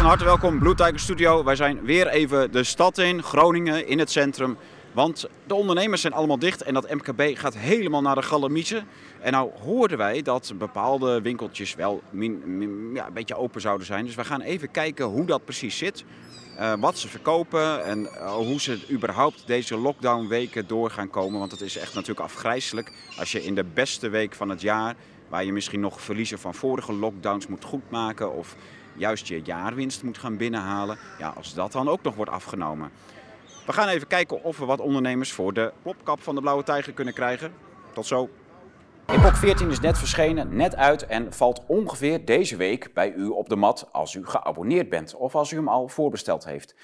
van harte welkom, Blue Tiger Studio. Wij zijn weer even de stad in, Groningen, in het centrum. Want de ondernemers zijn allemaal dicht en dat MKB gaat helemaal naar de galamiezen. En nou hoorden wij dat bepaalde winkeltjes wel ja, een beetje open zouden zijn. Dus we gaan even kijken hoe dat precies zit. Eh, wat ze verkopen en eh, hoe ze überhaupt deze lockdownweken door gaan komen. Want het is echt natuurlijk afgrijzelijk als je in de beste week van het jaar, waar je misschien nog verliezen van vorige lockdowns moet goedmaken of juist je jaarwinst moet gaan binnenhalen. Ja, als dat dan ook nog wordt afgenomen. We gaan even kijken of we wat ondernemers voor de plopkap van de Blauwe Tijger kunnen krijgen. Tot zo. Epoch 14 is net verschenen, net uit en valt ongeveer deze week bij u op de mat als u geabonneerd bent of als u hem al voorbesteld heeft.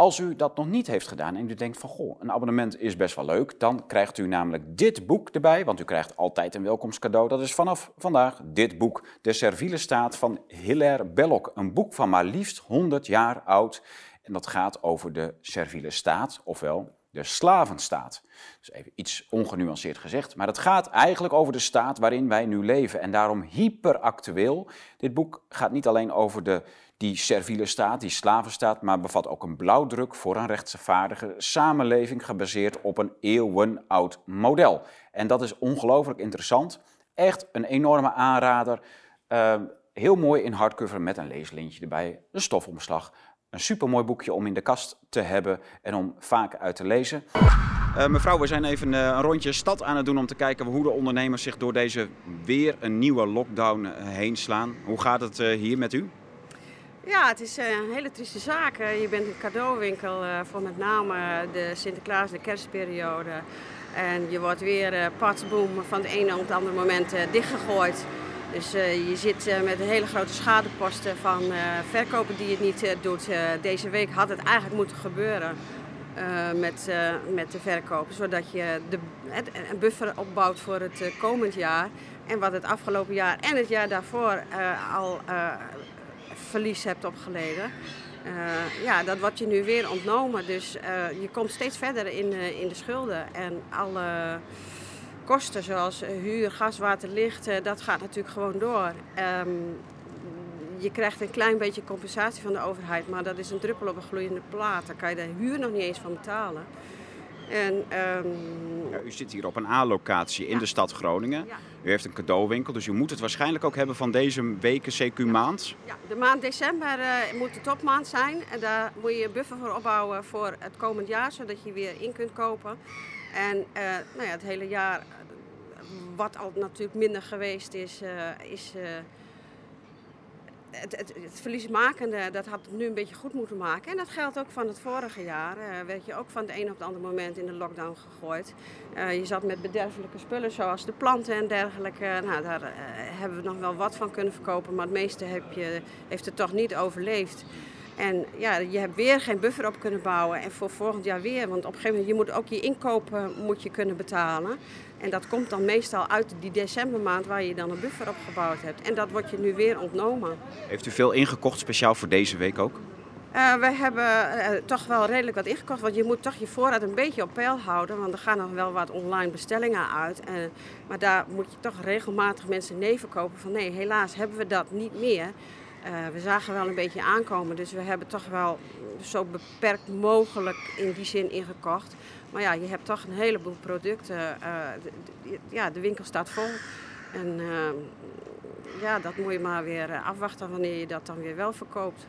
Als u dat nog niet heeft gedaan en u denkt van goh, een abonnement is best wel leuk, dan krijgt u namelijk dit boek erbij, want u krijgt altijd een welkomstcadeau. Dat is vanaf vandaag dit boek, De Serviele Staat van Hilaire Belloc. Een boek van maar liefst 100 jaar oud en dat gaat over de serviele staat, ofwel de slavenstaat. Dus even iets ongenuanceerd gezegd, maar het gaat eigenlijk over de staat waarin wij nu leven en daarom hyperactueel. Dit boek gaat niet alleen over de, die serviele staat, die slavenstaat, maar bevat ook een blauwdruk voor een rechtvaardige samenleving gebaseerd op een eeuwenoud model. En dat is ongelooflijk interessant. Echt een enorme aanrader. Uh, heel mooi in hardcover met een leeslintje erbij, een stofomslag. Een supermooi boekje om in de kast te hebben en om vaak uit te lezen. Uh, mevrouw, we zijn even uh, een rondje stad aan het doen om te kijken hoe de ondernemers zich door deze weer een nieuwe lockdown uh, heen slaan. Hoe gaat het hier met u? Ja, het is een hele trieste zaak. Je bent een cadeauwinkel voor met name de Sinterklaas, de kerstperiode. En je wordt weer patsboom van het ene op het andere moment dichtgegooid. Dus uh, je zit uh, met een hele grote schadeposten van uh, verkopen die het niet doet. deze week had het eigenlijk moeten gebeuren met, met de verkopen. Zodat je de, een buffer opbouwt voor het komend jaar. En wat het afgelopen jaar en het jaar daarvoor al verlies hebt opgeleden. ja, dat wordt je nu weer ontnomen. Dus je komt steeds verder in, in de schulden. En alle kosten zoals huur, gas, water, licht, dat gaat natuurlijk gewoon door. Um, je krijgt een klein beetje compensatie van de overheid, maar dat is een druppel op een gloeiende plaat. Daar kan je de huur nog niet eens van betalen. En, um... ja, u zit hier op een A-locatie in ja. de stad Groningen. Ja. U heeft een cadeauwinkel, dus u moet het waarschijnlijk ook hebben van deze weken CQ-maand. Ja, de maand december uh, moet de topmaand zijn. En daar moet je je buffer voor opbouwen voor het komend jaar, zodat je weer in kunt kopen. En uh, nou ja, het hele jaar, wat al natuurlijk minder geweest is, uh, is het, het, verliesmakende, dat had het nu een beetje goed moeten maken. En dat geldt ook van het vorige jaar. Werd je ook van het een op het andere moment in de lockdown gegooid. je zat met bederfelijke spullen zoals de planten en dergelijke. Nou, daar hebben we nog wel wat van kunnen verkopen, maar het meeste heb je, heeft het toch niet overleefd. En ja, je hebt weer geen buffer op kunnen bouwen. En voor volgend jaar weer. Want op een gegeven moment, je moet ook je inkopen moet je kunnen betalen. En dat komt dan meestal uit die decembermaand waar je dan een buffer op gebouwd hebt. En dat wordt je nu weer ontnomen. Heeft u veel ingekocht, speciaal voor deze week ook? Uh, wij hebben uh, toch wel redelijk wat ingekocht. Want je moet toch je voorraad een beetje op peil houden. Want er gaan nog wel wat online bestellingen uit. Uh, maar daar moet je toch regelmatig mensen nee verkopen. Van nee, helaas hebben we dat niet meer. Uh, we zagen wel een beetje aankomen, dus we hebben toch wel zo beperkt mogelijk in die zin ingekocht. Maar ja, je hebt toch een heleboel producten. Uh, de, ja, de winkel staat vol. En uh, ja, dat moet je maar weer afwachten wanneer je dat dan weer wel verkoopt.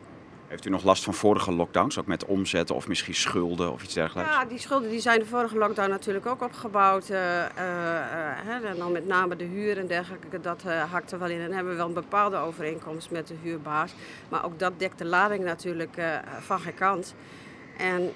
Heeft u nog last van vorige lockdowns, ook met omzetten of misschien schulden of iets dergelijks? Ja, die schulden die zijn de vorige lockdown natuurlijk ook opgebouwd. Uh, uh, uh, en dan met name de huur en dergelijke, dat hakt er wel in. En hebben we wel een bepaalde overeenkomst met de huurbaas. Maar ook dat dekt de lading natuurlijk van geen kant. En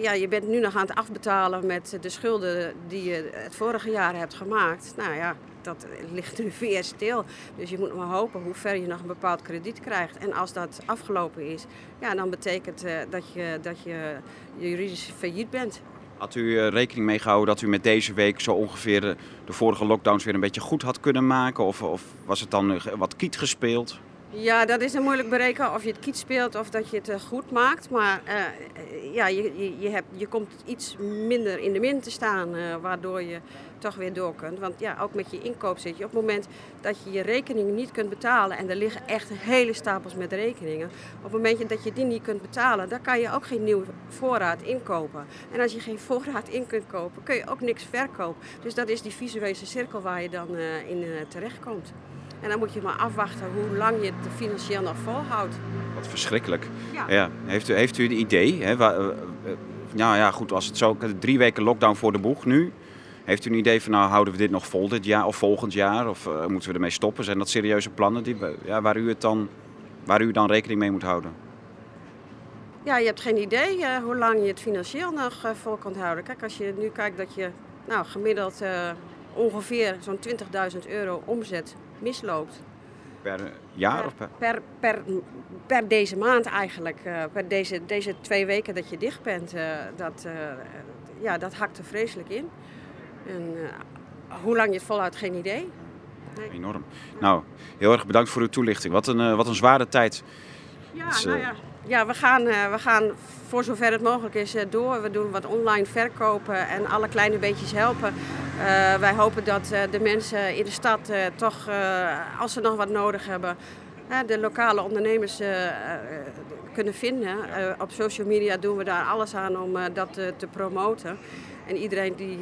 ja, je bent nu nog aan het afbetalen met de schulden die je het vorige jaar hebt gemaakt. Nou ja, dat ligt nu weer stil. Dus je moet maar hopen hoe ver je nog een bepaald krediet krijgt. En als dat afgelopen is, ja, dan betekent uh, dat, je, dat je juridisch failliet bent. Had u uh, rekening mee gehouden dat u met deze week zo ongeveer de vorige lockdowns weer een beetje goed had kunnen maken? Of, of was het dan wat kiet gespeeld? Ja, dat is een moeilijk berekenen of je het kiet speelt of dat je het eh, goed maakt. Maar uh, ja, je, je, je, hebt, je komt iets minder in de min te staan, uh, waardoor je toch weer door kunt. Want ja, ook met je inkoop zit je op het moment dat je je rekeningen niet kunt betalen... en er liggen echt hele stapels met rekeningen. Op het moment dat je die niet kunt betalen, dan kan je ook geen nieuwe voorraad inkopen. En als je geen voorraad in kunt kopen, kun je ook niks verkopen. Dus dat is die visuele cirkel waar je dan in terechtkomt. En dan moet je maar afwachten hoe lang je het financieel nog volhoudt. Wat verschrikkelijk. Ja. ja. Heeft, u, heeft u een idee? Hè? Waar, uh, nou ja, goed, als het zo drie weken lockdown voor de boeg nu. Heeft u een idee van, nou houden we dit nog vol dit jaar of volgend jaar? Of uh, moeten we ermee stoppen? Zijn dat serieuze plannen die, ja, waar, u het dan, waar u dan rekening mee moet houden? Ja, je hebt geen idee uh, hoe lang je het financieel nog uh, vol kunt houden. Kijk, als je nu kijkt dat je nou, gemiddeld ongeveer zo'n 20.000 euro omzet misloopt. Per jaar of per? Per, per, per deze maand eigenlijk. Per deze, deze twee weken dat je dicht bent. Dat, ja, dat hakt er vreselijk in. En hoe lang je het volhoudt, geen idee. Nee. Enorm. Nou, heel erg bedankt voor uw toelichting. Wat een, wat een zware tijd. Ja, dus, nou ja. ja we, gaan, we gaan voor zover het mogelijk is door. We doen wat online verkopen en alle kleine beetjes helpen. Uh, wij hopen dat de mensen in de stad uh, toch, als ze nog wat nodig hebben, de lokale ondernemers kunnen vinden. op social media doen we daar alles aan om dat te promoten. En iedereen die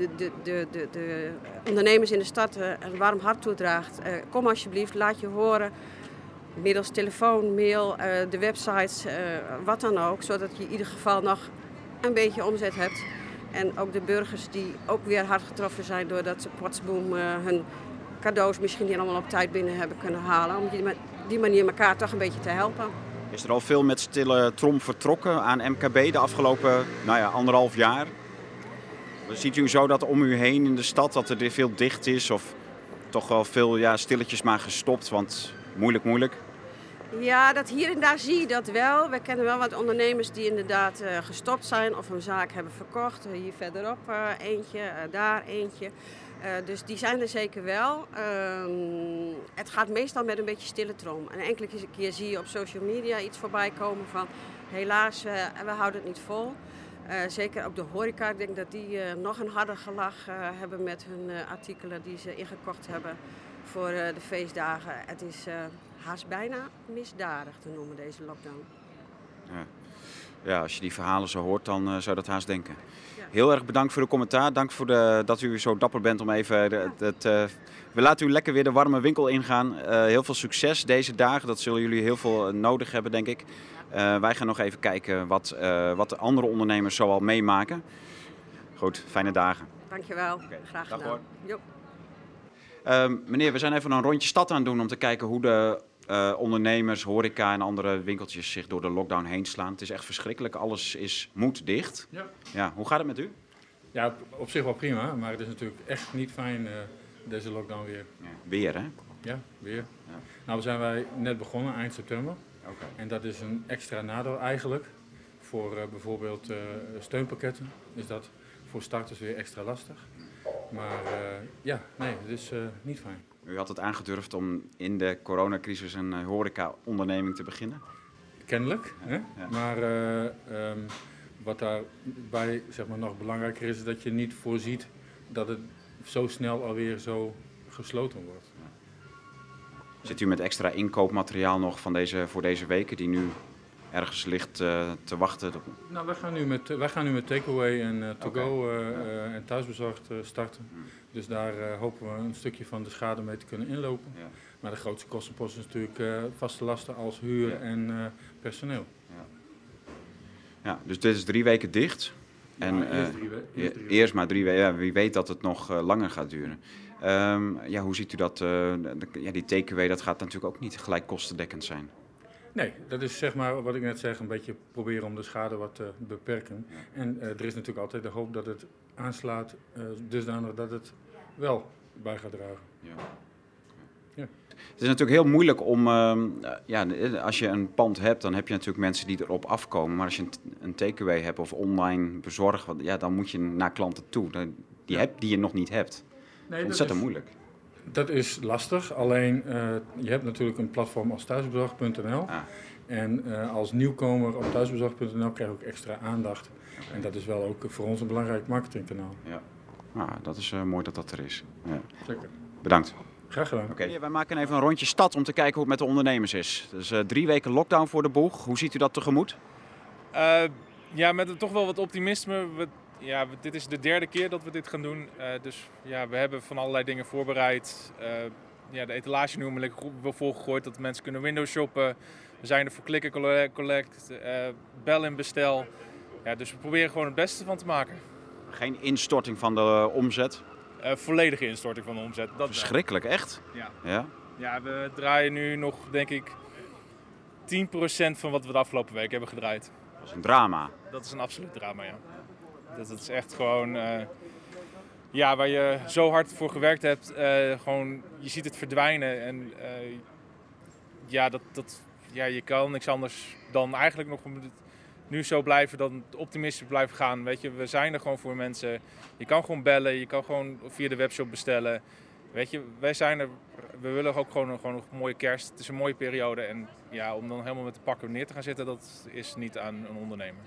de, de, de, de, de ondernemers in de stad een warm hart toedraagt, kom alsjeblieft, laat je horen. Middels telefoon, mail, de websites, wat dan ook. Zodat je in ieder geval nog een beetje omzet hebt. En ook de burgers die ook weer hard getroffen zijn doordat ze Potsboom hun cadeaus misschien niet allemaal op tijd binnen hebben kunnen halen. Om die, die manier elkaar toch een beetje te helpen. Is er al veel met stille trom vertrokken aan MKB de afgelopen nou ja, anderhalf jaar? Ziet u zo dat om u heen in de stad dat er veel dicht is of toch wel veel ja, stilletjes maar gestopt, want moeilijk, moeilijk? Ja, dat hier en daar zie je dat wel. We kennen wel wat ondernemers die inderdaad uh, gestopt zijn of een zaak hebben verkocht. Hier verderop uh, eentje, daar eentje. dus die zijn er zeker wel. Ehm, het gaat meestal met een beetje stille trom. En enkele keer zie je op social media iets voorbij komen van... helaas, we houden het niet vol. zeker ook de horeca, ik denk dat die nog een harder gelach hebben met hun artikelen die ze ingekocht hebben voor de feestdagen. Het is haast bijna misdadig te noemen, deze lockdown. Ja, ja als je die verhalen zo hoort, dan uh, zou dat haast denken. Ja. Heel erg bedankt voor de commentaar. Dank voor de, dat u zo dapper bent om even... Het, uh, we laten u lekker weer de warme winkel ingaan. Uh, heel veel succes deze dagen. Dat zullen jullie heel veel nodig hebben, denk ik. Wij gaan nog even kijken wat, wat de andere ondernemers zoal meemaken. Goed, fijne dagen. Dankjewel. Okay. Graag gedaan. Uh, meneer, we zijn even een rondje stad aan het doen om te kijken hoe de uh, ondernemers, horeca en andere winkeltjes zich door de lockdown heen slaan. Het is echt verschrikkelijk. Alles is moet dicht. Ja. ja hoe gaat het met u? Ja, op zich wel prima, maar het is natuurlijk echt niet fijn uh, deze lockdown weer. Ja, weer hè? Ja, weer. Ja. Nou, we zijn wij net begonnen eind september. Okay. En dat is een extra nadeel eigenlijk. Voor uh, bijvoorbeeld steunpakketten is dat voor starters weer extra lastig. Maar ja, nee, het is niet fijn. U had het aangedurfd om in de coronacrisis een eh, horeca-onderneming te beginnen? Kennelijk. Hè? Ja. Maar um, wat daarbij zeg maar, nog belangrijker is, is dat je niet voorziet dat het zo snel alweer zo gesloten wordt. Zit u met extra inkoopmateriaal nog van deze, voor deze weken die nu ergens ligt uh, te wachten? Nou, wij gaan nu met, wij gaan nu met takeaway en uh, to-go okay. uh, en thuisbezorgd starten. Hmm. Dus daar hopen we een stukje van de schade mee te kunnen inlopen. Ja. Maar de grootste kostenpost is natuurlijk vaste lasten als huur ja. en personeel. Ja. ja, dus dit is drie weken dicht. En, eerst, drie we eerst, drie eerst, maar drie weken. Ja, wie weet dat het nog langer gaat duren. Um, ja, hoe ziet u dat? De, ja, die takeaway dat gaat natuurlijk ook niet gelijk kostendekkend zijn. Nee, dat is zeg maar wat ik net zeg, een beetje proberen om de schade wat te beperken. En uh, er is natuurlijk altijd de hoop dat het aanslaat, uh, dusdanig dat het wel bij gaat dragen. Ja. ja. Het is natuurlijk heel moeilijk om, uh, ja, als je een pand hebt, dan heb je natuurlijk mensen die erop afkomen. Maar als je een, een takeaway hebt of online bezorgen, ja, dan moet je naar klanten toe, die, heb, die je nog niet hebt. Nee, Ontzettend is, moeilijk. Dat is lastig, alleen uh, je hebt natuurlijk een platform als thuisbezorg.nl. Ah. En uh, als nieuwkomer op thuisbezorg.nl krijg je ook extra aandacht. En dat is wel ook voor ons een belangrijk marketingkanaal. Ja, nou, dat is uh, mooi dat dat er is. Ja. Zeker. Bedankt. Graag gedaan. Oké, wij maken even een rondje stad om te kijken hoe het met de ondernemers is. Dus drie weken lockdown voor de boeg. Hoe ziet u dat tegemoet? ja, met toch wel wat optimisme. We ja, dit is de derde keer dat we dit gaan doen. Uh, dus ja, we hebben van allerlei dingen voorbereid. Uh, ja, de etalage nu onmiddellijk volgegooid dat mensen kunnen window shoppen. We zijn er voor klikken, collect, uh, bel en bestel. Ja, dus we proberen gewoon het beste van te maken. Geen instorting van de omzet? volledige instorting van de omzet. Dat Verschrikkelijk, echt? Ja. ja. Ja, we draaien nu nog, denk ik, 10% van wat we de afgelopen week hebben gedraaid. Dat is een drama. Dat is een absoluut drama, ja. Dat het is echt gewoon, uh, ja, waar je zo hard voor gewerkt hebt, uh, gewoon, je ziet het verdwijnen. En uh, ja, dat, dat, ja, je kan niks anders dan eigenlijk nog nu zo blijven, dan optimistisch blijven gaan. Weet je, we zijn er gewoon voor mensen. Je kan gewoon bellen, je kan gewoon via de webshop bestellen. Weet je, wij zijn er, we willen ook gewoon, gewoon een mooie kerst. Het is een mooie periode. En ja, om dan helemaal met de pakken neer te gaan zitten, dat is niet aan een ondernemer.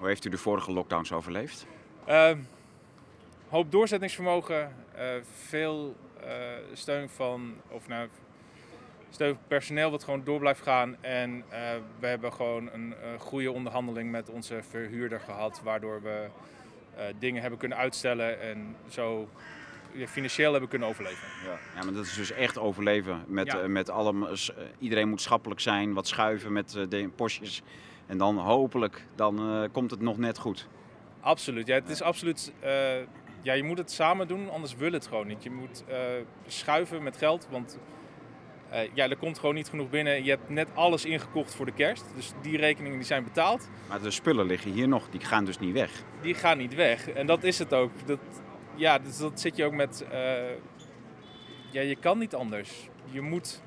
Hoe heeft u de vorige lockdowns overleefd? Uh, hoop doorzettingsvermogen, uh, veel uh, steun van, of nou, steun personeel wat gewoon door blijft gaan. En eh, we hebben gewoon een goede onderhandeling met onze verhuurder gehad, waardoor we dingen hebben kunnen uitstellen en zo financieel hebben kunnen overleven. Ja. ja, maar dat is dus echt overleven. Met, ja. met alle, iedereen moet schappelijk zijn, wat schuiven met de postjes. En dan hopelijk, dan uh, komt het nog net goed. Absoluut. Ja, het is absoluut. Uh, ja, je moet het samen doen, anders wil het gewoon niet. Je moet uh, schuiven met geld, want ja, er komt gewoon niet genoeg binnen. Je hebt net alles ingekocht voor de kerst, dus die rekeningen die zijn betaald. Maar de spullen liggen hier nog, die gaan dus niet weg. Die gaan niet weg en dat is het ook. Dat, ja, dus dat zit je ook met. ja, je kan niet anders. Je moet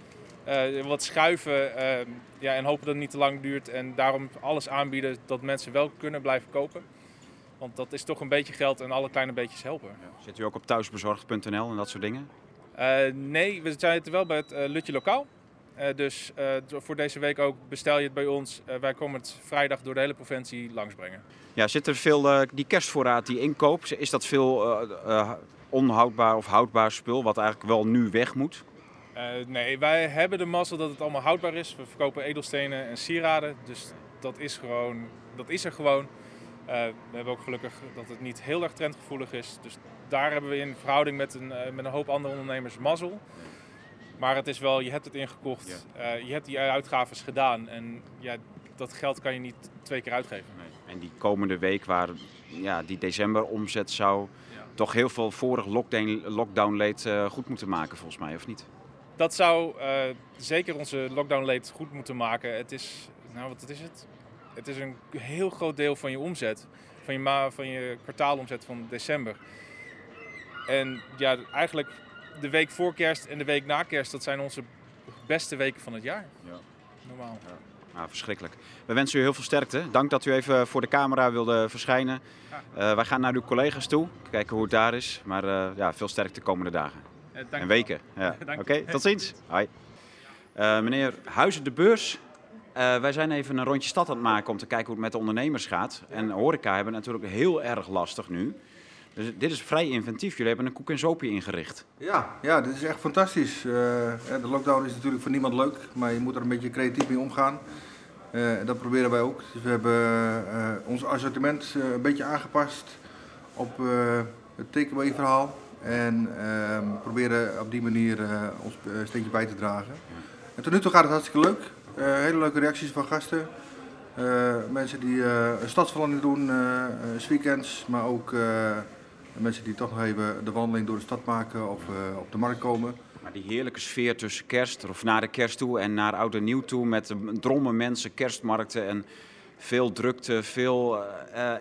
uh, wat schuiven uh, ja, en hopen dat het niet te lang duurt. En daarom alles aanbieden dat mensen wel kunnen blijven kopen. Want dat is toch een beetje geld en alle kleine beetjes helpen. Ja. Zit u ook op thuisbezorgd.nl en dat soort dingen? Uh, nee, we zijn het wel bij het Lutje Lokaal. dus voor deze week ook bestel je het bij ons. wij komen het vrijdag door de hele provincie langsbrengen. Ja, zit er veel, die kerstvoorraad die inkoop, is dat veel onhoudbaar of houdbaar spul wat eigenlijk wel nu weg moet? Uh, nee, wij hebben de mazzel dat het allemaal houdbaar is. We verkopen edelstenen en sieraden, dus dat is, gewoon, dat is er gewoon. Uh, we hebben ook gelukkig dat het niet heel erg trendgevoelig is. Dus daar hebben we in verhouding met een, uh, met een hoop andere ondernemers mazzel. Maar het is wel, je hebt het ingekocht, ja. je hebt die uitgaves gedaan en ja, dat geld kan je niet twee keer uitgeven. Nee. En die komende week waar ja, die december omzet zou ja. toch heel veel vorig lockdown, lockdown leed goed moeten maken volgens mij, of niet? Dat zou uh, zeker onze lockdown leed goed moeten maken. Het is, nou wat is het? Het is een heel groot deel van je omzet, van je, ma van je kwartaalomzet van december. En ja, eigenlijk de week voor kerst en de week na kerst, dat zijn onze beste weken van het jaar. Ja. Normaal. Ja. Nou, verschrikkelijk. We wensen u heel veel sterkte. Dank dat u even voor de camera wilde verschijnen. Uh, wij gaan naar uw collega's toe, kijken hoe het daar is. Maar uh, ja, veel sterkte de komende dagen. Uh, en weken. Ja. Oké, okay, tot ziens. Hoi. Uh, meneer Huizen de Beurs. Uh, wij zijn even een rondje stad aan het maken om te kijken hoe het met de ondernemers gaat. En horeca hebben natuurlijk heel erg lastig nu. Dus dit is vrij inventief. Jullie hebben een koek en zoopje ingericht. Ja, ja, dit is echt fantastisch. de lockdown is natuurlijk voor niemand leuk, maar je moet er een beetje creatief mee omgaan. dat proberen wij ook. Dus we hebben ons assortiment een beetje aangepast op het takeaway-verhaal. En uh, proberen op die manier uh, ons uh, steentje bij te dragen. En tot nu toe gaat het hartstikke leuk. Uh, hele leuke reacties van gasten. mensen die een stadsverandering doen, weekends, maar ook mensen die toch nog even de wandeling door de stad maken of op de markt komen. Maar die heerlijke sfeer tussen kerst, of naar de kerst toe en naar oud en nieuw toe, met drommen mensen, kerstmarkten en veel drukte, veel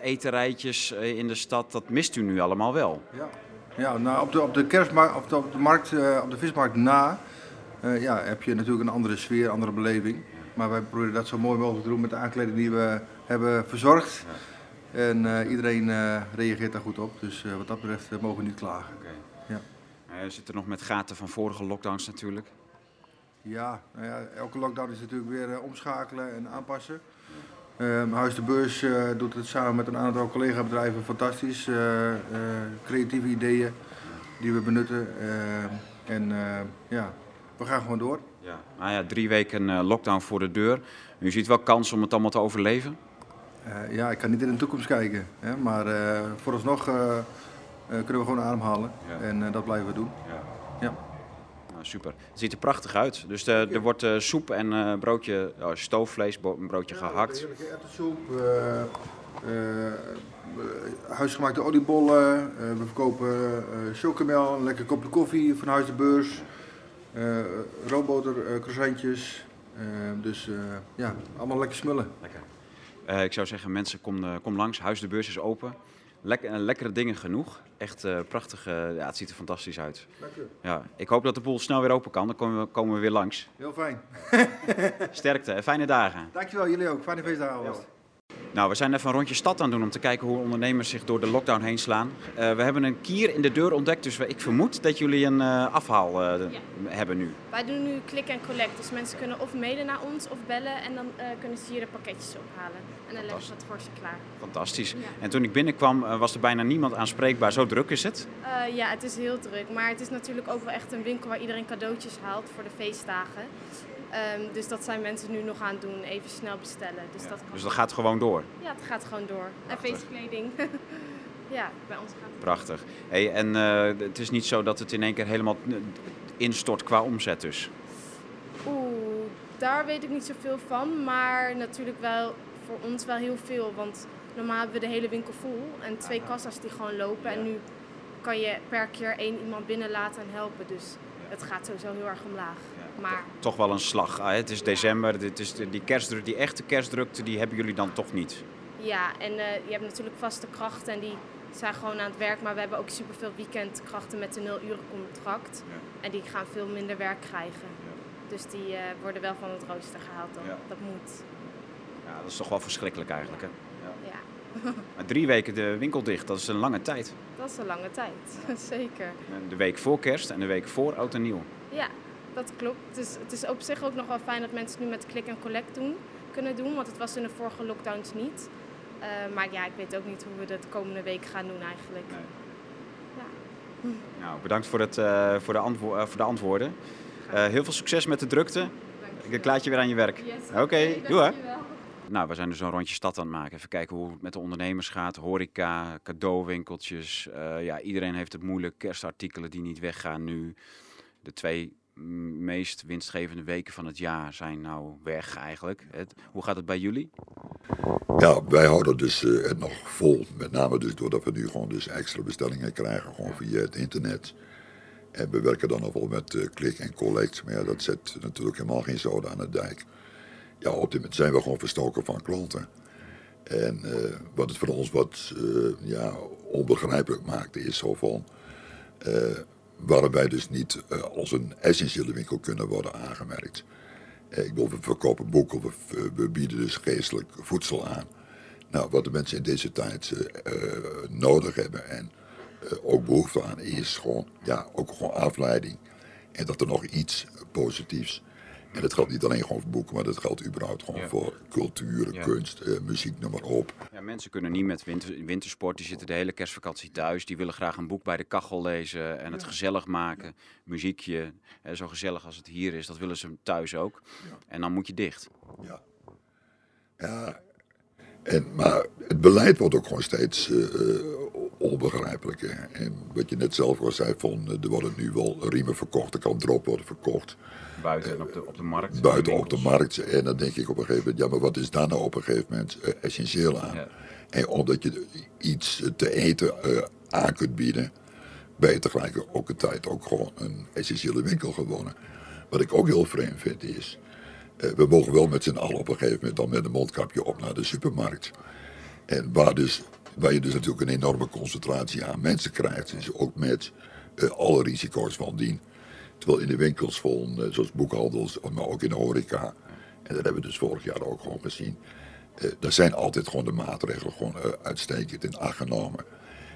etenrijtjes in de stad, dat mist u nu allemaal wel. Ja. Ja, nou, op de, op de kerstmarkt, op de, markt, uh, op de vismarkt na, uh, ja, heb je natuurlijk een andere sfeer, andere beleving. Maar wij proberen dat zo mooi mogelijk te doen met de aankleding die we hebben verzorgd. En uh, iedereen reageert daar goed op. Dus wat dat betreft mogen we niet klagen. Okay. Ja. Zit er nog met gaten van vorige lockdowns natuurlijk? Ja, nou ja elke lockdown is natuurlijk weer omschakelen en aanpassen. Uh, Huis de Beurs uh, doet het samen met een aantal collega-bedrijven fantastisch. Uh, creatieve ideeën die we benutten. en ja, we gaan gewoon door. Ja. Nou ja, drie weken lockdown voor de deur. U ziet wel kans om het allemaal te overleven? ja, ik kan niet in de toekomst kijken. Hè, maar vooralsnog kunnen we gewoon ademhalen. Ja. En dat blijven we doen. Ja. ja. Super. Het ziet er prachtig uit. Dus de, er wordt uh, soep en uh, broodje, uh, stoofvlees, een broodje ja, gehakt. Heerlijke erwtensoep, huisgemaakte oliebollen. we verkopen chocomel, een lekker kopje koffie van Huis de Beurs. roomboter, croissantjes. dus ja, allemaal lekker smullen. Lekker. ik zou zeggen, mensen, kom, kom langs. Huis de Beurs is open. Lekker, lekkere dingen genoeg. Echt uh, prachtig. Uh, ja, het ziet er fantastisch uit. Dank je. Ja, ik hoop dat de boel snel weer open kan. Dan komen we, komen we weer langs. Heel fijn. Sterkte en fijne dagen. Dankjewel, jullie ook. Fijne feestdagen alvast. Nou, we zijn even een rondje stad aan het doen om te kijken hoe ondernemers zich door de lockdown heen slaan. Uh, we hebben een kier in de deur ontdekt, dus ik vermoed dat jullie een uh, afhaal uh, ja. hebben nu. Wij doen nu click en collect, dus mensen kunnen of mailen naar ons of bellen en dan kunnen ze hier de pakketjes ophalen. En dan leggen ze dat voor ze klaar. Fantastisch. Ja. En toen ik binnenkwam was er bijna niemand aanspreekbaar, zo druk is het? ja, het is heel druk, maar het is natuurlijk ook wel echt een winkel waar iedereen cadeautjes haalt voor de feestdagen. Um, dus dat zijn mensen nu nog aan het doen, even snel bestellen. Dus, dat, dus dat gaat gewoon door? Ja, het gaat gewoon door. En feestkleding. ja, bij ons gaat het Prachtig. Hey, en uh, het is niet zo dat het in één keer helemaal instort qua omzet dus? Oeh, daar weet ik niet zoveel van. Maar natuurlijk wel voor ons wel heel veel. Want normaal hebben we de hele winkel vol en twee kassa's die gewoon lopen. En nu kan je per keer één iemand binnen laten en helpen. Dus het gaat sowieso heel erg omlaag. Maar... Toch wel een slag. Ah, het is december, dit is die, kerstdruk, die echte kerstdrukte, die hebben jullie dan toch niet? Ja, en uh, je hebt natuurlijk vaste krachten en die zijn gewoon aan het werk. Maar we hebben ook superveel weekendkrachten met een nul uren contract. Ja. En die gaan veel minder werk krijgen. Ja. Dus die uh, worden wel van het rooster gehaald dan. Dat moet. Ja, dat is toch wel verschrikkelijk eigenlijk hè? Ja. Maar drie weken de winkel dicht, dat is een lange tijd. Dat is een lange tijd, zeker. De week voor kerst en de week voor oud en nieuw. Ja, dat klopt. Dus het is op zich ook nog wel fijn dat mensen nu met click en collect doen, kunnen doen. Want het was in de vorige lockdowns niet. Uh, maar ja, ik weet ook niet hoe we dat de komende week gaan doen eigenlijk. Nee. Ja. Nou, bedankt voor, het, uh, voor, de, antwo uh, voor de antwoorden. heel veel succes met de drukte. Ik laat je weer aan je werk. Yes, Oké, okay, doe hè. Nou, we zijn dus een rondje stad aan het maken. Even kijken hoe het met de ondernemers gaat. Horeca, cadeauwinkeltjes. ja, iedereen heeft het moeilijk. Kerstartikelen die niet weggaan nu. De twee meest winstgevende weken van het jaar zijn nou weg eigenlijk. Het, hoe gaat het bij jullie? Ja, wij houden dus uh, het nog vol. Met name dus doordat we nu gewoon dus extra bestellingen krijgen gewoon via het internet. En we werken dan nog wel met klik en collect. Maar ja, dat zet natuurlijk helemaal geen zoden aan de dijk. Ja, op dit moment zijn we gewoon verstoken van klanten. En uh, wat het voor ons wat ja, onbegrijpelijk maakte is zo van waarom wij dus niet uh, als een essentiële winkel kunnen worden aangemerkt. Uh, ik wil, we verkopen boeken, we, bieden dus geestelijk voedsel aan. Nou, wat de mensen in deze tijd uh, nodig hebben en ook behoefte aan is gewoon, ja, ook gewoon afleiding. En dat er nog iets positiefs en dat geldt niet alleen gewoon voor boeken, maar dat geldt überhaupt gewoon voor cultuur, kunst, uh, muziek, noem maar op. Ja, mensen kunnen niet met winter, wintersport, die zitten de hele kerstvakantie thuis. Die willen graag een boek bij de kachel lezen en het gezellig maken. Muziekje, hè, zo gezellig als het hier is, dat willen ze thuis ook. En dan moet je dicht. Ja. Ja, en, maar het beleid wordt ook gewoon steeds uh, onbegrijpelijker. En wat je net zelf al zei, van, er worden nu wel riemen verkocht, er kan drop worden verkocht. Buiten op de, op de markt? Buiten op de markt. En dan denk ik op een gegeven moment, ja, maar wat is daar nou op een gegeven moment uh, essentieel aan? Ja. En omdat je iets te eten aan kunt bieden, ben je tegelijk ook een tijd ook gewoon een essentiële winkel gewonnen. Wat ik ook heel vreemd vind is, we mogen wel met z'n allen op een gegeven moment dan met een mondkapje op naar de supermarkt. En waar, dus, waar je dus natuurlijk een enorme concentratie aan mensen krijgt, is ook met alle risico's van dien. Terwijl in de winkels van, eh, zoals boekhandels, maar ook in de horeca. En dat hebben we dus vorig jaar ook gewoon gezien. Uh, daar zijn altijd gewoon de maatregelen gewoon uitstekend in acht genomen.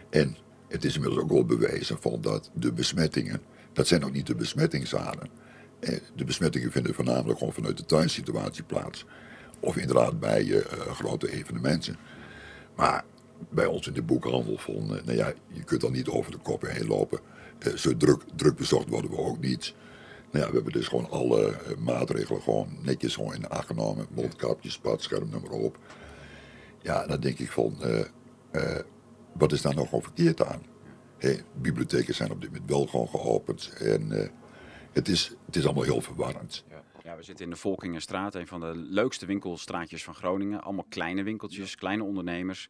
En het is inmiddels ook wel bewezen van dat de besmettingen, dat zijn ook niet de besmettingszaden. Eh, de besmettingen vinden voornamelijk gewoon vanuit de thuissituatie plaats. Of inderdaad bij uh, grote evenementen. Maar bij ons in de boekhandel van, uh, nou ja, je kunt dan niet over de koppen heen lopen. Uh, zo druk, druk bezocht worden we ook niet. Nou ja, we hebben dus gewoon alle maatregelen gewoon netjes gewoon in acht genomen. Mondkapjes, spatscherm, noem maar op. Ja, dan denk ik van, wat is daar nog gewoon verkeerd aan? Hey, bibliotheken zijn op dit moment wel gewoon geopend. En het, is, het is allemaal heel verwarrend. Ja. Ja, we zitten in de Volkingenstraat, een van de leukste winkelstraatjes van Groningen. Allemaal kleine winkeltjes, kleine ondernemers.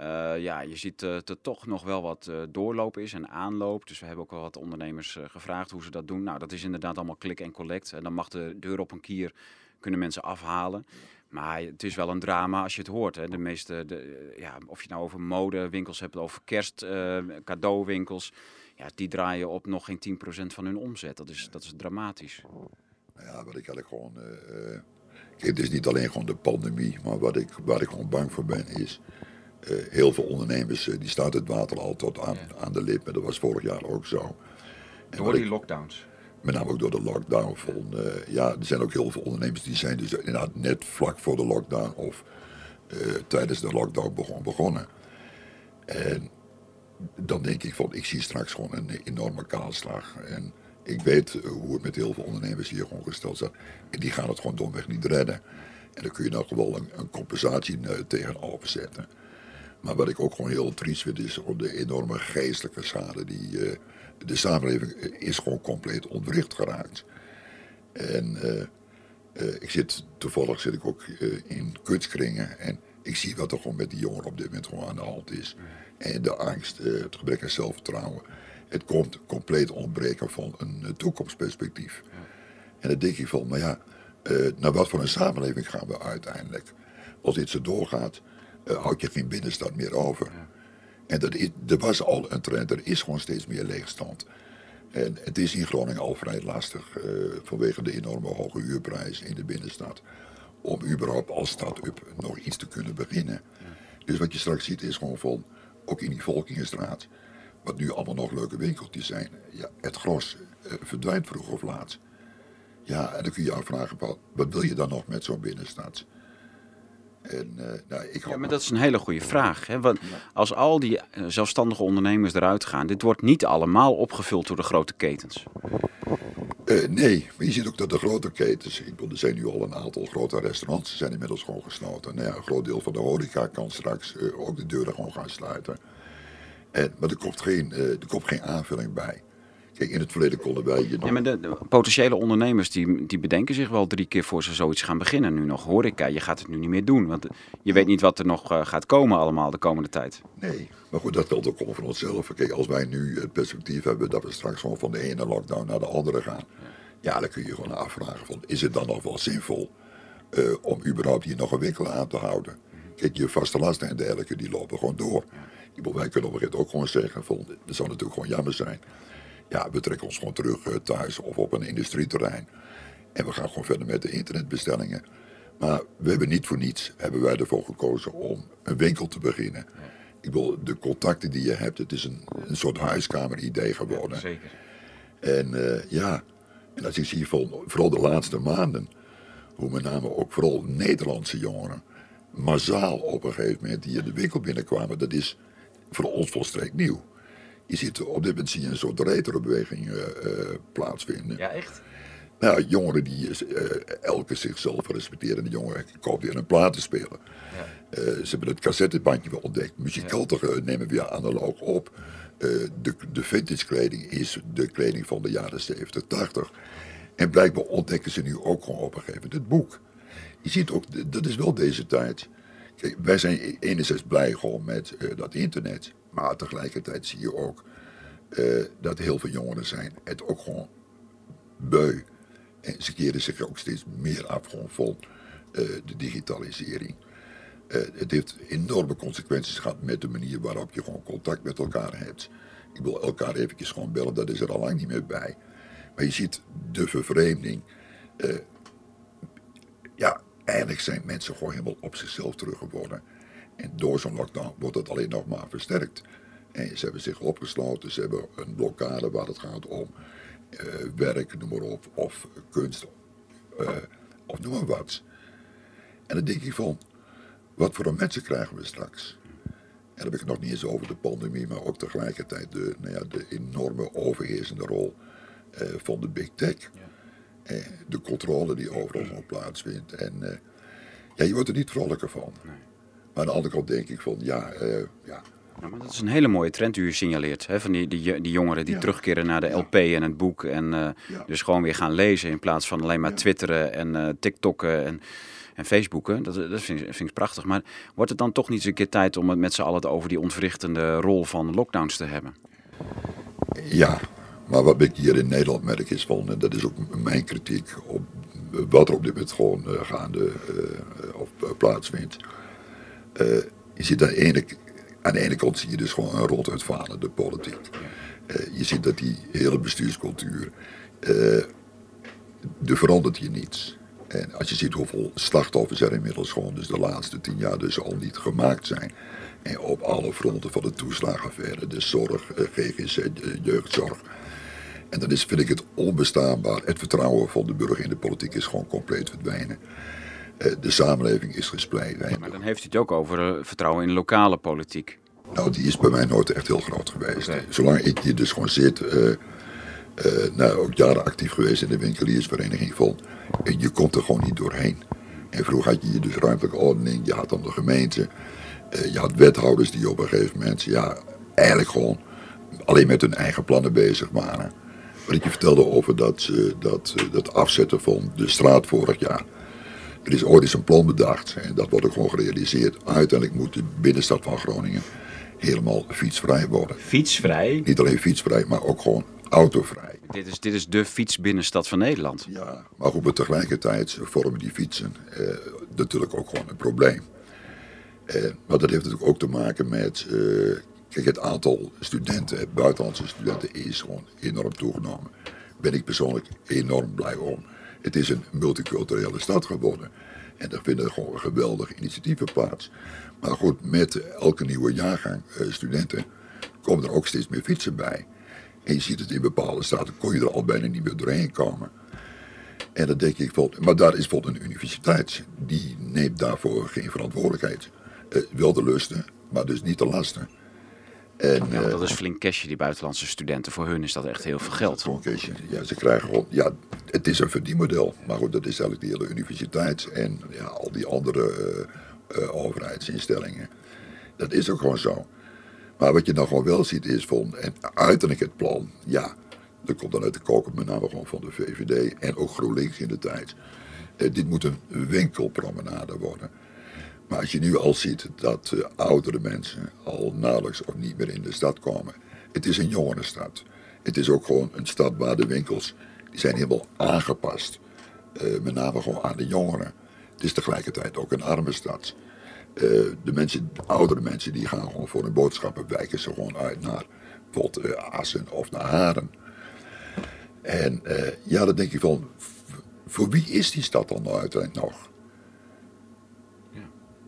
Uh, ja, je ziet uh, dat er toch nog wel wat uh, doorloop is en aanloop. Dus we hebben ook wel wat ondernemers gevraagd hoe ze dat doen. Nou, dat is inderdaad allemaal klik en collect. En dan mag de deur op een kier, kunnen mensen afhalen. Maar het is wel een drama als je het hoort. Hè. De meeste, de, ja, of je nou over modewinkels hebt, over kerst, cadeauwinkels. Ja, die draaien op nog geen 10% van hun omzet. Dat is, dat is dramatisch. Nou ja, wat ik eigenlijk gewoon. Uh, het is niet alleen gewoon de pandemie, maar wat ik, waar ik gewoon bang voor ben is. Uh, heel veel ondernemers die staat het water al tot aan, aan de lippen. Dat was vorig jaar ook zo. En door die lockdowns? Met name ook door de lockdown. Van, uh, ja, er zijn ook heel veel ondernemers die zijn dus inderdaad net vlak voor de lockdown of tijdens de lockdown begon, begonnen. En dan denk ik van, ik zie straks gewoon een enorme kaalslag. En ik weet eh, hoe het met heel veel ondernemers hier gewoon gesteld staat. En die gaan het gewoon domweg niet redden. En dan kun je nog wel een, een compensatie tegenover zetten. Maar wat ik ook gewoon heel triest vind, is gewoon de enorme geestelijke schade. Die, uh, de samenleving is gewoon compleet ontwricht geraakt. En ik zit, toevallig zit ik ook in kunstkringen. En ik zie wat er gewoon met die jongeren op dit moment gewoon aan de hand is. En de angst, het gebrek aan zelfvertrouwen het komt compleet ontbreken van een eh, toekomstperspectief. En dan denk ik van, maar ja, uh, naar wat voor een samenleving gaan we uiteindelijk? Als dit zo doorgaat, houd je geen binnenstad meer over. En dat is, er was al een trend, er is gewoon steeds meer leegstand. En het is in Groningen al vrij lastig uh, vanwege de enorme hoge huurprijs in de binnenstad. Om überhaupt als stad-up nog iets te kunnen beginnen. Dus wat je straks ziet is gewoon van, ook in die Volkingenstraat, wat nu allemaal nog leuke winkeltjes zijn. Ja, het gros uh, verdwijnt vroeg of laat. Ja, en dan kun je je afvragen, wat, wat wil je dan nog met zo'n binnenstad? En, uh, nou, ik ja, maar dat is een hele goede vraag. Hè? Want als al die uh, zelfstandige ondernemers eruit gaan, dit wordt niet allemaal opgevuld door de grote ketens. Uh, nee, maar je ziet ook dat de grote ketens, ik bedoel, er zijn nu al een aantal grote restaurants, zijn inmiddels gewoon gesloten. Nou ja, een groot deel van de horeca kan straks ook de deuren gewoon gaan sluiten. En, maar er komt, geen, er komt geen aanvulling bij. Kijk, in het verleden konden wij... Je ja, maar de, potentiële ondernemers die, die bedenken zich wel drie keer voor ze zoiets gaan beginnen. Nu nog horeca, je gaat het nu niet meer doen. Want je weet niet wat er nog uh, gaat komen allemaal de komende tijd. Nee, maar goed, dat geldt ook gewoon van onszelf. Kijk, als wij nu het perspectief hebben dat we straks gewoon van de ene lockdown naar de andere gaan. Ja, dan kun je gewoon afvragen van, is het dan nog wel zinvol uh, om überhaupt hier nog een winkel aan te houden? Kijk, je vaste lasten en dergelijke, die lopen gewoon door. Wij kunnen op een gegeven ook gewoon zeggen, van, dat zou natuurlijk gewoon jammer zijn. Ja, we trekken ons gewoon terug uh, thuis of op een industrieterrein. En we gaan gewoon verder met de internetbestellingen. Maar we hebben niet voor niets, hebben wij ervoor gekozen om een winkel te beginnen. Ik wil de contacten die je hebt, het is een, een soort huiskamer-idee geworden. Ja, zeker. En uh, ja, en als ik zie van, vooral de laatste maanden, hoe met name ook vooral Nederlandse jongeren massaal op een gegeven moment die in de winkel binnenkwamen, dat is voor ons volstrekt nieuw. Je ziet op dit moment zie je een soort retro-beweging uh, plaatsvinden. Ja, echt? Nou, jongeren die uh, elke zichzelf respecterende jongeren kopen weer een platenspeler. Ja. ze hebben het cassettebandje wel ontdekt. Muzikanten ja. nemen weer analoog op. de, de vintage kleding is de kleding van de jaren 70, 80. En blijkbaar ontdekken ze nu ook gewoon op een gegeven moment het boek. Je ziet ook, dat is wel deze tijd. Kijk, wij zijn enerzijds blij gewoon met dat internet. Maar tegelijkertijd zie je ook uh, dat heel veel jongeren zijn het ook gewoon beu. En ze keren zich ook steeds meer af gewoon van uh, de digitalisering. het heeft enorme consequenties gehad met de manier waarop je gewoon contact met elkaar hebt. Ik wil elkaar eventjes gewoon bellen, dat is er al lang niet meer bij. Maar je ziet de vervreemding. ja, eigenlijk zijn mensen gewoon helemaal op zichzelf teruggeworden. En door zo'n lockdown wordt dat alleen nog maar versterkt. En ze hebben zich opgesloten, ze hebben een blokkade waar het gaat om uh, werk, noem maar op, of kunst, uh, of noem maar wat. En dan denk ik van, wat voor mensen krijgen we straks? En dan heb ik het nog niet eens over de pandemie, maar ook tegelijkertijd de, nou ja, de enorme overheersende rol uh, van de big tech. Ja. De controle die overal plaatsvindt. En ja, je wordt er niet vrolijker van. Nee. Maar aan de andere kant denk ik van, ja, ja nou, maar dat is een hele mooie trend die u signaleert. Hè? Van die, die, die jongeren die ja. terugkeren naar de LP en het boek. En uh, ja. dus gewoon weer gaan lezen in plaats van alleen maar twitteren en uh, tiktokken en, en facebooken. Dat, dat vind, vind ik prachtig. Maar wordt het dan toch niet eens een keer tijd om het met z'n allen over die ontwrichtende rol van lockdowns te hebben? Ja, maar wat ik hier in Nederland merk is van, en dat is ook mijn kritiek op wat er op dit moment gewoon gaande of plaatsvindt. Je ziet aan de ene aan de ene kant zie je dus gewoon een rot uitvalen, de politiek. Uh, je ziet dat die hele bestuurscultuur, uh, er verandert hier niets. En als je ziet hoeveel slachtoffers er inmiddels gewoon dus de laatste tien jaar dus al niet gemaakt zijn. En op alle fronten van de toeslagenaffaire, de zorg, GGZ, de jeugdzorg. En dan is, vind ik het onbestaanbaar. Het vertrouwen van de burger in de politiek is gewoon compleet verdwenen. Eh, de samenleving is gespleten. Maar dan heeft u het ook over uh, vertrouwen in lokale politiek. Nou, die is bij mij nooit echt heel groot geweest. Okay. Zolang ik hier dus gewoon zit, uh, nou, ook jaren actief geweest in de winkeliersvereniging van, je komt er gewoon niet doorheen. En vroeger had je hier dus ruimtelijke ordening, je had dan de gemeente, je had wethouders die op een gegeven moment, ja, eigenlijk gewoon alleen met hun eigen plannen bezig waren. Wat ik je vertelde over dat, dat, dat afzetten van de straat vorig jaar. Er is ooit eens een plan bedacht en dat wordt ook gewoon gerealiseerd. Uiteindelijk moet de binnenstad van Groningen helemaal fietsvrij worden. Fietsvrij? Niet alleen fietsvrij, maar ook gewoon autovrij. Dit is, dit is de fietsbinnenstad van Nederland. Ja, maar goed, tegelijkertijd vormen die fietsen eh, natuurlijk ook gewoon een probleem. Eh, maar dat heeft natuurlijk ook te maken met... Eh, kijk, het aantal studenten, buitenlandse studenten, is gewoon enorm toegenomen. Daar ben ik persoonlijk enorm blij om. Het is een multiculturele stad geworden. En daar vinden gewoon geweldige initiatieven plaats. Maar goed, met elke nieuwe jaargang uh, studenten komen er ook steeds meer fietsen bij. En je ziet het in bepaalde staten, kon je er al bijna niet meer doorheen komen. En dan denk ik maar daar is bijvoorbeeld een universiteit, die neemt daarvoor geen verantwoordelijkheid. Uh, wel de lusten, maar dus niet de lasten. En, ja, dat is flink cashje, die buitenlandse studenten. Voor hun is dat echt heel veel geld. Cashje. Ja, ze krijgen gewoon, ja, het is een verdienmodel. Maar goed, dat is eigenlijk de hele universiteit en ja, al die andere uh, uh, overheidsinstellingen. Dat is ook gewoon zo. Maar wat je dan gewoon wel ziet is van, en uiterlijk het plan, ja, dat komt dan uit de koken met name gewoon van de VVD en ook GroenLinks in de tijd. Uh, dit moet een winkelpromenade worden. Maar als je nu al ziet dat uh, oudere mensen al nauwelijks of niet meer in de stad komen. Het is een jongerenstad. Het is ook gewoon een stad waar de winkels die zijn helemaal aangepast. Uh, met name gewoon aan de jongeren. Het is tegelijkertijd ook een arme stad. Uh, de, mensen, de oudere mensen die gaan gewoon voor hun boodschappen wijken ze gewoon uit naar bijvoorbeeld Assen of naar Haren. En ja, dan denk je van, voor wie is die stad dan nou uiteindelijk nog?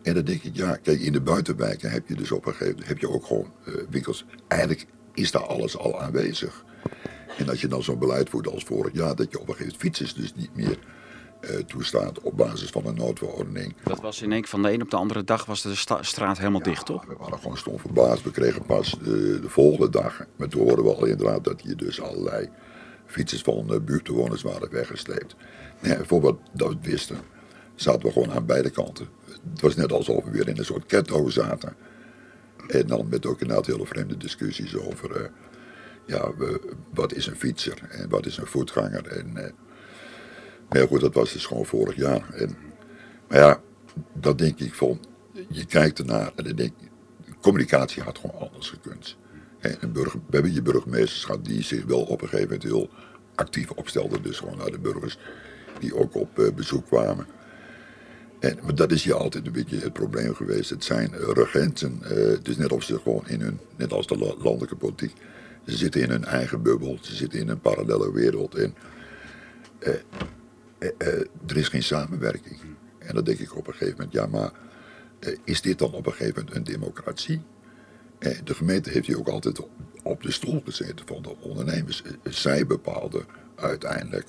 En dan denk ik, ja, kijk, in de buitenwijken heb je dus op een gegeven moment heb je ook gewoon uh, winkels. Eigenlijk is daar alles al aanwezig. En als je dan zo'n beleid voert als vorig jaar, dat je op een gegeven moment fietsers dus niet meer uh, toestaat op basis van een noodverordening. Dat was in één van de een op de andere dag was de straat helemaal dicht, toch? We waren gewoon stom verbaasd. We kregen pas de, de volgende dag, maar toen hoorden we al inderdaad dat hier dus allerlei fietsers van uh, buurtbewoners waren weggesleept. Nee, voor wat dat we wisten, zaten we gewoon aan beide kanten het was net alsof we weer in een soort ketto zaten. En dan met ook inderdaad hele vreemde discussies over uh, ja, wat is een fietser en wat is een voetganger. En, uh, maar goed, dat was dus gewoon vorig jaar. En, maar ja, dat denk ik van, je kijkt ernaar en dan denk communicatie had gewoon anders gekund. En burger, we hebben je burgemeesterschap die zich wel op een gegeven moment heel actief opstelde. Dus gewoon naar de burgers die ook op uh, bezoek kwamen. En, maar dat is hier altijd een beetje het probleem geweest. Het zijn regenten. Uh, het is net of ze gewoon in hun, net als de landelijke politiek, ze zitten in hun eigen bubbel. Ze zitten in een parallele wereld. En uh, er is geen samenwerking. En dan denk ik op een gegeven moment, ja, maar is dit dan op een gegeven moment een democratie? Eh, de gemeente heeft hier ook altijd op de stoel gezeten van de ondernemers. Eh, Zij bepaalden uiteindelijk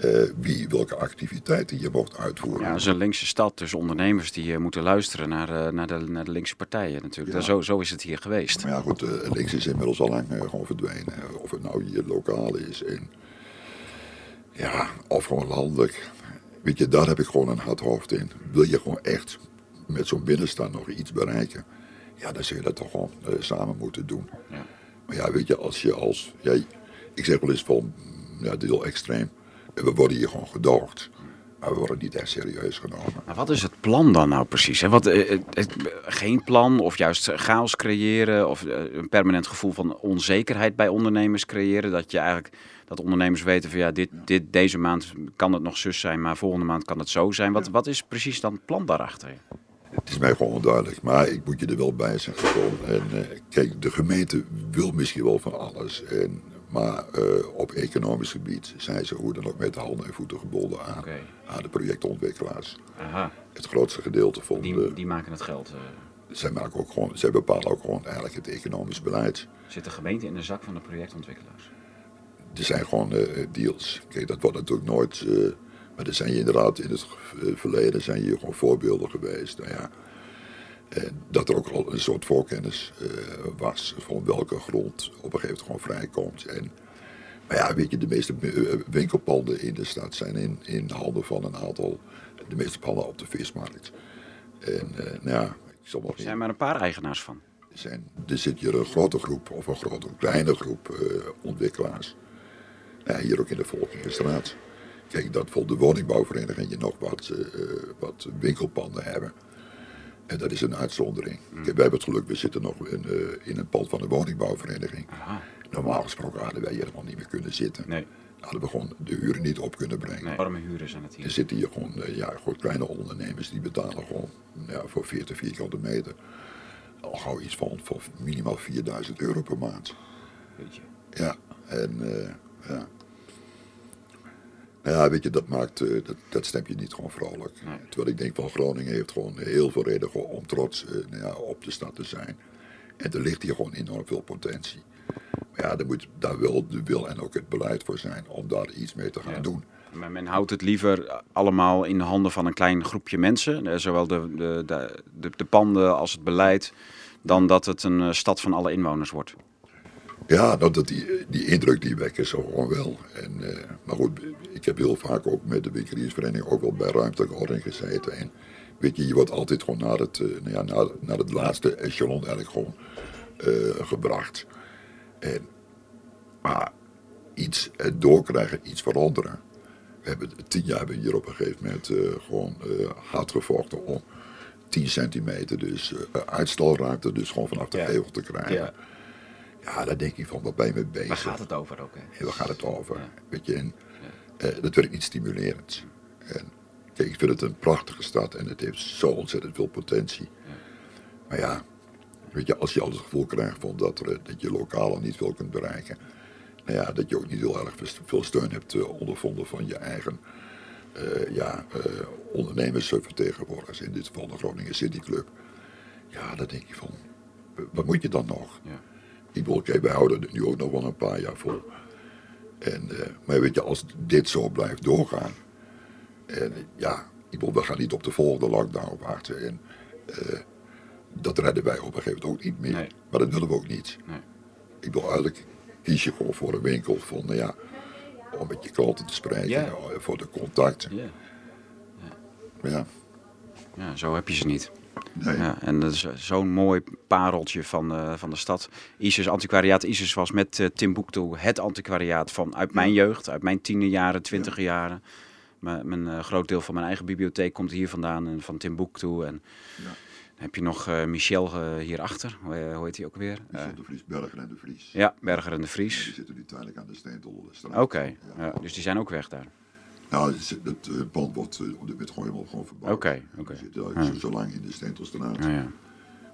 eh, wie welke activiteiten je mocht uitvoeren. Ja, het is een linkse stad, dus ondernemers die eh, moeten luisteren naar, eh, naar, de, naar de linkse partijen natuurlijk. Ja. Zo, zo is het hier geweest. Maar ja, goed, links is inmiddels al lang gewoon verdwenen. Of het nou hier lokaal is. En, ja, of gewoon landelijk. Weet je, daar heb ik gewoon een hard hoofd in. Wil je gewoon echt met zo'n binnenstand nog iets bereiken? Ja, dan zul je dat toch gewoon samen moeten doen. Ja. Maar ja, weet je, als je als... Ja, ik zeg wel eens van, ja, dit is heel extreem. We worden hier gewoon gedoogd. Maar we worden niet echt serieus genomen. Maar wat is het plan dan nou precies? Hè? Wat, eh, eh, geen plan of juist chaos creëren of eh, een permanent gevoel van onzekerheid bij ondernemers creëren. Dat je eigenlijk dat ondernemers weten van ja, dit, dit, deze maand kan het nog zus zijn, maar volgende maand kan het zo zijn. Wat, wat is precies dan het plan daarachter? Het is mij gewoon onduidelijk, maar ik moet je er wel bij zeggen. Gewoon. En, eh, kijk, de gemeente wil misschien wel van alles. En, maar eh, op economisch gebied zijn ze hoe dan ook met de handen en voeten gebonden aan, de projectontwikkelaars. Aha, Het grootste gedeelte van die, de. die maken het geld. eh. Zij, maken ook gewoon, zij bepalen ook gewoon eigenlijk het economisch beleid. zit de gemeente in de zak van de projectontwikkelaars? Er zijn gewoon eh, deals. Kijk, dat wordt natuurlijk nooit. maar er zijn inderdaad in het verleden zijn hier gewoon voorbeelden geweest. Nou ja, eh, dat er ook al een soort voorkennis eh, was van welke grond op een gegeven moment gewoon vrijkomt. En, maar ja, weet je, de meeste eh, winkelpanden in de stad zijn in, in handen van een aantal, de meeste panden op de vismarkt. En eh, nou ja, wel Er zijn maar een paar eigenaars van. er, zijn, er zit hier een grote groep of een grote kleine groep ontwikkelaars. Ja, hier ook in de Volkingenstraat. Kijk, dat voor de woningbouwvereniging je nog wat, wat winkelpanden hebben. En dat is een uitzondering. Kijk, wij hebben het geluk, we zitten nog in, eh, in een pand van de woningbouwvereniging. Aha, Normaal gesproken hadden wij helemaal niet meer kunnen zitten. nee, Hadden we gewoon de huren niet op kunnen brengen. nee. Warme huren zijn het Er hier. zitten hier gewoon, eh, ja, gewoon kleine ondernemers die betalen gewoon ja, voor 40 vierkante meter al gauw iets van, van minimaal 4000 euro per maand. Weet je. Ja, en eh, ja. Nou ja, weet je, dat maakt, eh, dat, dat stemt je niet gewoon vrolijk. Nee. Terwijl ik denk van Groningen heeft gewoon heel veel reden om trots eh, nou ja, op de stad te zijn. En er ligt hier gewoon enorm veel potentie. Maar ja, daar moet daar wel de wil en ook het beleid voor zijn om daar iets mee te gaan Ja. doen. Maar men houdt het liever allemaal in de handen van een klein groepje mensen, eh, zowel de, de, de, de, de panden als het beleid, dan dat het een eh, stad van alle inwoners wordt. Ja, nou, dat die, die indruk die wekken ze gewoon wel. En, eh, maar goed, ik heb heel vaak ook met de winkeliersvereniging ook wel bij ruimtelijke ordening gezeten. En weet je, je wordt altijd gewoon naar het, eh, nou ja, naar, naar het laatste echelon eigenlijk gewoon eh, gebracht. En, maar iets doorkrijgen, iets veranderen. We hebben tien jaar hebben we hier op een gegeven moment gewoon hard gevochten om 10 centimeter, dus uitstalruimte, dus gewoon vanaf de Ja. gevel te krijgen. Ja. Ja, daar denk ik van, wat ben je mee bezig? Waar gaat het over ook? Hè? En waar gaat het over? Ja. Weet je, en, eh, dat werkt niet stimulerend. En, kijk, ik vind het een prachtige stad en het heeft zo ontzettend veel potentie. Maar ja, weet je, als je al het gevoel krijgt van dat, er, eh, dat je lokaal al niet veel kunt bereiken. Nou ja, dat je ook niet heel erg veel steun hebt eh, ondervonden van je eigen eh, ja, eh, ondernemersvertegenwoordigers. In dit geval de Groningen City Club. Ja, dan denk je van, wat moet je dan nog? Ja. Ik bedoel, kijk, wij houden het nu ook nog wel een paar jaar vol. En, eh, maar weet je, als dit zo blijft doorgaan. En ja, ik bedoel, we gaan niet op de volgende lockdown wachten. En eh, dat redden wij op een gegeven moment ook niet meer. Nee. Maar dat willen we ook niet. Nee. Ik bedoel, eigenlijk kies je gewoon voor een winkel van, nou ja, om met je klanten te spreken, Ja. eh, voor de contacten. Ja, ja, zo heb je ze niet. Nee. Ja, en dat is eh, zo'n mooi pareltje van, eh, van de stad. ISIS Antiquariaat. ISIS was met eh, Timbuktu het antiquariaat van uit mijn jeugd, uit mijn tienerjaren, twintiger jaren. Mijn, mijn eh, groot deel van mijn eigen bibliotheek komt hier vandaan en van Timbuktu. En Ja. dan heb je nog Michel hierachter. Hoe, hoe heet hij ook weer? Die de Vries, Berger en de Vries. ja, Berger en de Die Vries. zitten nu tijdelijk aan de Steentolstraat. Oké, ja, dus die zijn ook weg daar. Nou, het, het eh, pand wordt eh, op dit moment gewoon helemaal gewoon verbouwd. Oké, oké. Eigenlijk Ja. zo, lang in de Steentelstraat. Ja, ja.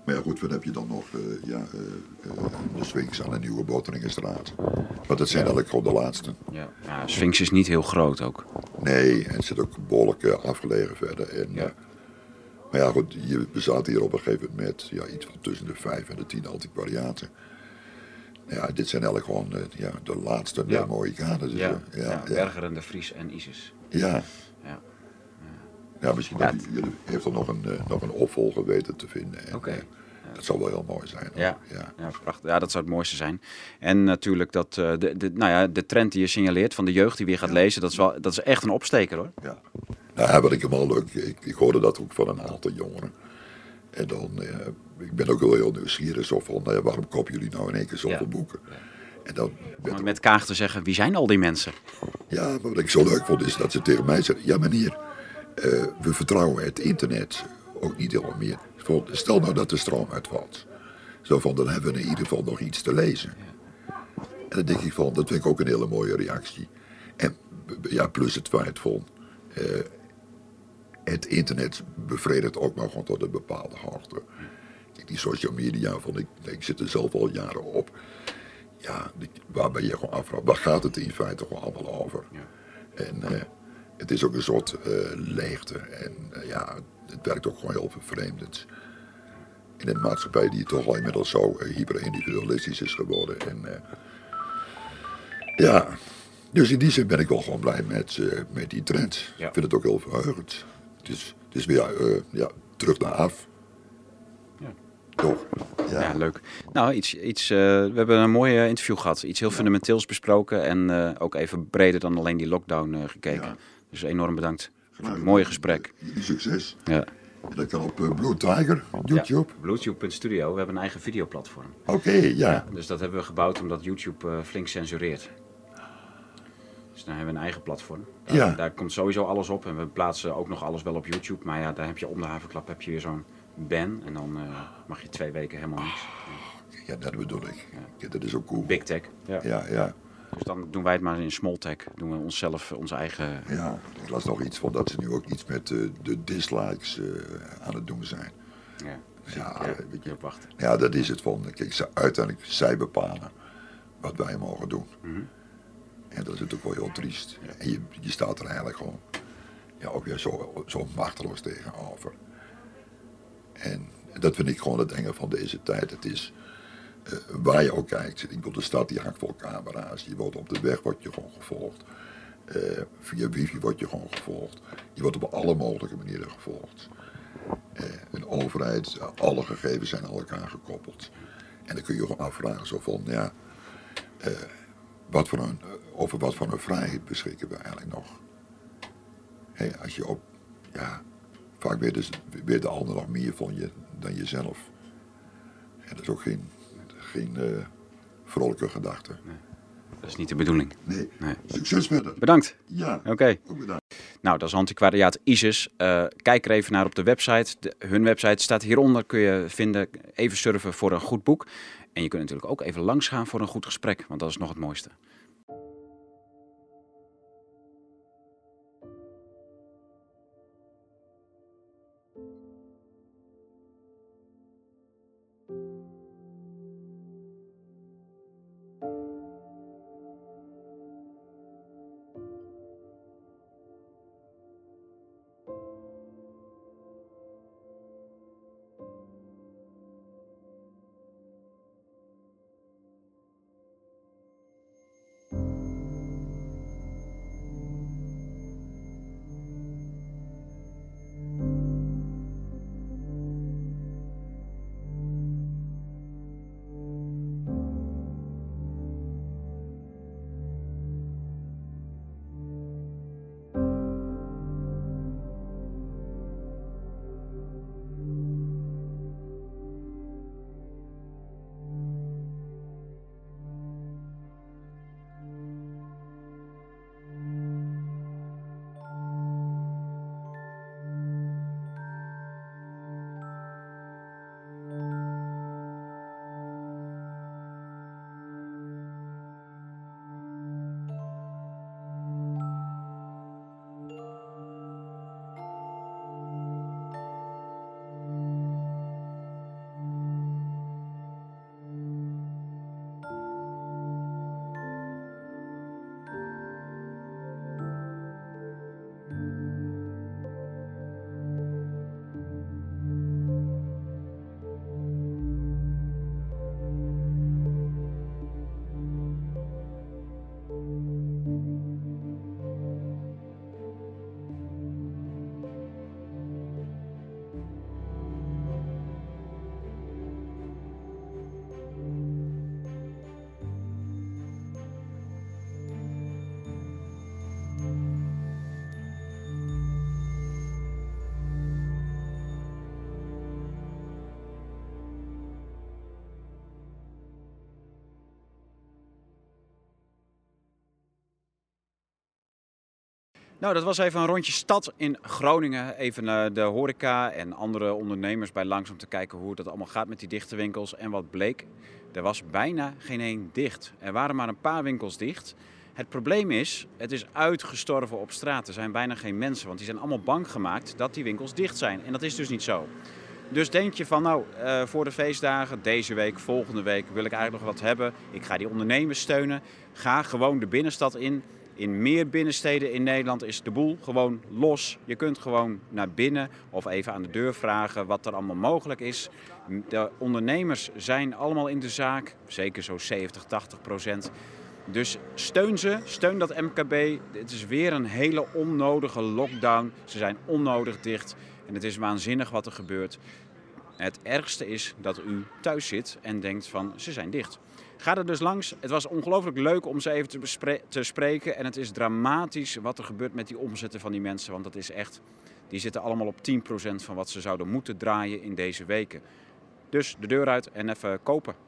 Maar ja, goed, wat heb je dan nog? eh, ja, eh, eh, de Sphinx aan de Nieuwe Boteringenstraat. Maar dat zijn eigenlijk gewoon de laatste. Ja. ja, Sphinx is niet heel groot ook. Nee, en het zit ook behoorlijk eh, afgelegen verder. En, Ja. eh, Maar ja, goed, je, we zaten hier op een gegeven moment met ja, iets van tussen de vijf en de tien antiquariaten. Ja, dit zijn eigenlijk gewoon uh, ja, de laatste Ja. ja. mooie kaarten. Dus, Ja, ja, ja, ja, ja, Bergeren, de Vries en Isis. ja. Ja. Ja, misschien dat heeft er nog een, eh, nog een opvolger weten te vinden. En, Oké. eh, Dat zou wel heel mooi zijn. hoor. Ja. ja. Ja, prachtig. Ja, dat zou het mooiste zijn. En natuurlijk dat, eh, de, de, nou ja, de trend die je signaleert van de jeugd die weer gaat lezen, dat is, wel, dat is echt een opsteker hoor. Ja. Nou, wat ik hem al leuk. Ik, ik hoorde dat ook van een aantal jongeren. En dan, eh, ik ben ook wel heel nieuwsgierig. Zo van, ja, waarom kopen jullie nou in één keer zoveel Ja. boeken? En dan Om met Kaag te zeggen, wie zijn al die mensen? Ja, maar wat ik zo leuk vond is dat ze tegen mij zeiden: Ja, meneer, eh, we vertrouwen het internet ook niet helemaal meer. Stel nou dat de stroom uitvalt. Zo van, dan hebben we in ieder geval nog iets te lezen. En dan denk ik van, dat vind ik ook een hele mooie reactie. En ja, plus het feit van, eh, het internet bevredigt ook nog gewoon tot een bepaalde hoogte. Die social media, van, ik, ik zit er zelf al jaren op. Ja, die- waarbij je gewoon afvraagt, waar gaat het in feite gewoon allemaal over? En eh, het is ook een soort eh, leegte. En eh, ja, het werkt ook gewoon heel vervreemdend. In een maatschappij die toch al inmiddels zo hyper-individualistisch is geworden. En ja, dus in die zin ben ik wel gewoon blij met, met die trend. Ja. Ik vind het ook heel verheugend. Het is, het is weer ja, terug naar af. Ja. Toch? Ja, leuk. Nou, iets, iets, eh, we hebben een mooi eh, interview gehad. Iets heel fundamenteels besproken en eh, ook even breder dan alleen die lockdown eh, gekeken. Ja. Dus enorm bedankt. Graag Een mooi gesprek. Succes. Ja. En dat kan op Blue Tiger, YouTube. Bluetooth.studio, we hebben een eigen videoplatform. Oké, ja. Dus dat hebben we gebouwd omdat YouTube flink censureert. Dus dan hebben we een eigen platform. Daar, Ja. daar komt sowieso alles op en we plaatsen ook nog alles wel op YouTube. Maar ja, daar heb je om de havenklap heb je weer zo'n ban en dan eh, mag je twee weken helemaal niks. Ja, dat bedoel ik. Ja, dat is ook cool. Big tech. Ja. Ja, ja. Dus dan doen wij het maar in small tech. Doen we onszelf onze eigen... Ja, ik las nog iets van dat ze nu ook iets met eh, de dislikes eh, aan het doen zijn. Ja, Ja, ja, weet je. Ja, dat is het van. Kijk, ze, uiteindelijk zij bepalen wat wij mogen doen. Mhm. En dat is natuurlijk wel heel triest. En je, je staat er eigenlijk gewoon ja, ook weer zo, zo machteloos tegenover. En dat vind ik gewoon het enge van deze tijd. Het is eh, waar je ook kijkt. Ik bedoel, de stad die hangt vol camera's. Je wordt op de weg wordt je gewoon gevolgd. Eh, via wifi word je gewoon gevolgd. Je wordt op alle mogelijke manieren gevolgd. Eh, een overheid, alle gegevens zijn aan elkaar gekoppeld. En dan kun je je gewoon afvragen zo van, ja, wat voor een, over wat voor een vrijheid beschikken we eigenlijk nog? Als je op, ja, vaak weet, dus, weet de ander nog meer van je dan jezelf. En dat is ook geen, geen eh, vrolijke gedachte. Dat is niet de bedoeling. Nee. Nee. Succes verder. Bedankt. Ja, Oké. ook bedankt. Nou, dat is antiquariaat ISIS. Eh, kijk er even naar op de website. De- hun website staat hieronder. Kun je vinden. Even surfen voor een goed boek. En je kunt natuurlijk ook even langs gaan voor een goed gesprek. Want dat is nog het mooiste. Nou, dat was even een rondje stad in Groningen. Even uh, de horeca en andere ondernemers bij langs om te kijken hoe dat allemaal gaat met die dichte winkels. En wat bleek, er was bijna geen één dicht. Er waren maar een paar winkels dicht. Het probleem is, het is uitgestorven op straat. Er zijn bijna geen mensen, want die zijn allemaal bang gemaakt dat die winkels dicht zijn. En dat is dus niet zo. Dus denk je van, nou, uh, voor de feestdagen, deze week, volgende week wil ik eigenlijk nog wat hebben. Ik ga die ondernemers steunen. Ga gewoon de binnenstad in. In meer binnensteden in Nederland is de boel gewoon los. Je kunt gewoon naar binnen of even aan de deur vragen wat er allemaal mogelijk is. De ondernemers zijn allemaal in de zaak, zeker zo 70, 80 procent. Dus steun ze, steun dat MKB. Het is weer een hele onnodige lockdown. Ze zijn onnodig dicht en het is waanzinnig wat er gebeurt. Het ergste is dat u thuis zit en denkt van ze zijn dicht. Ga er dus langs. Het was ongelooflijk leuk om ze even te, te spreken. En het is dramatisch wat er gebeurt met die omzetten van die mensen. Want dat is echt, die zitten allemaal op 10% van wat ze zouden moeten draaien in deze weken. Dus de deur uit en even kopen.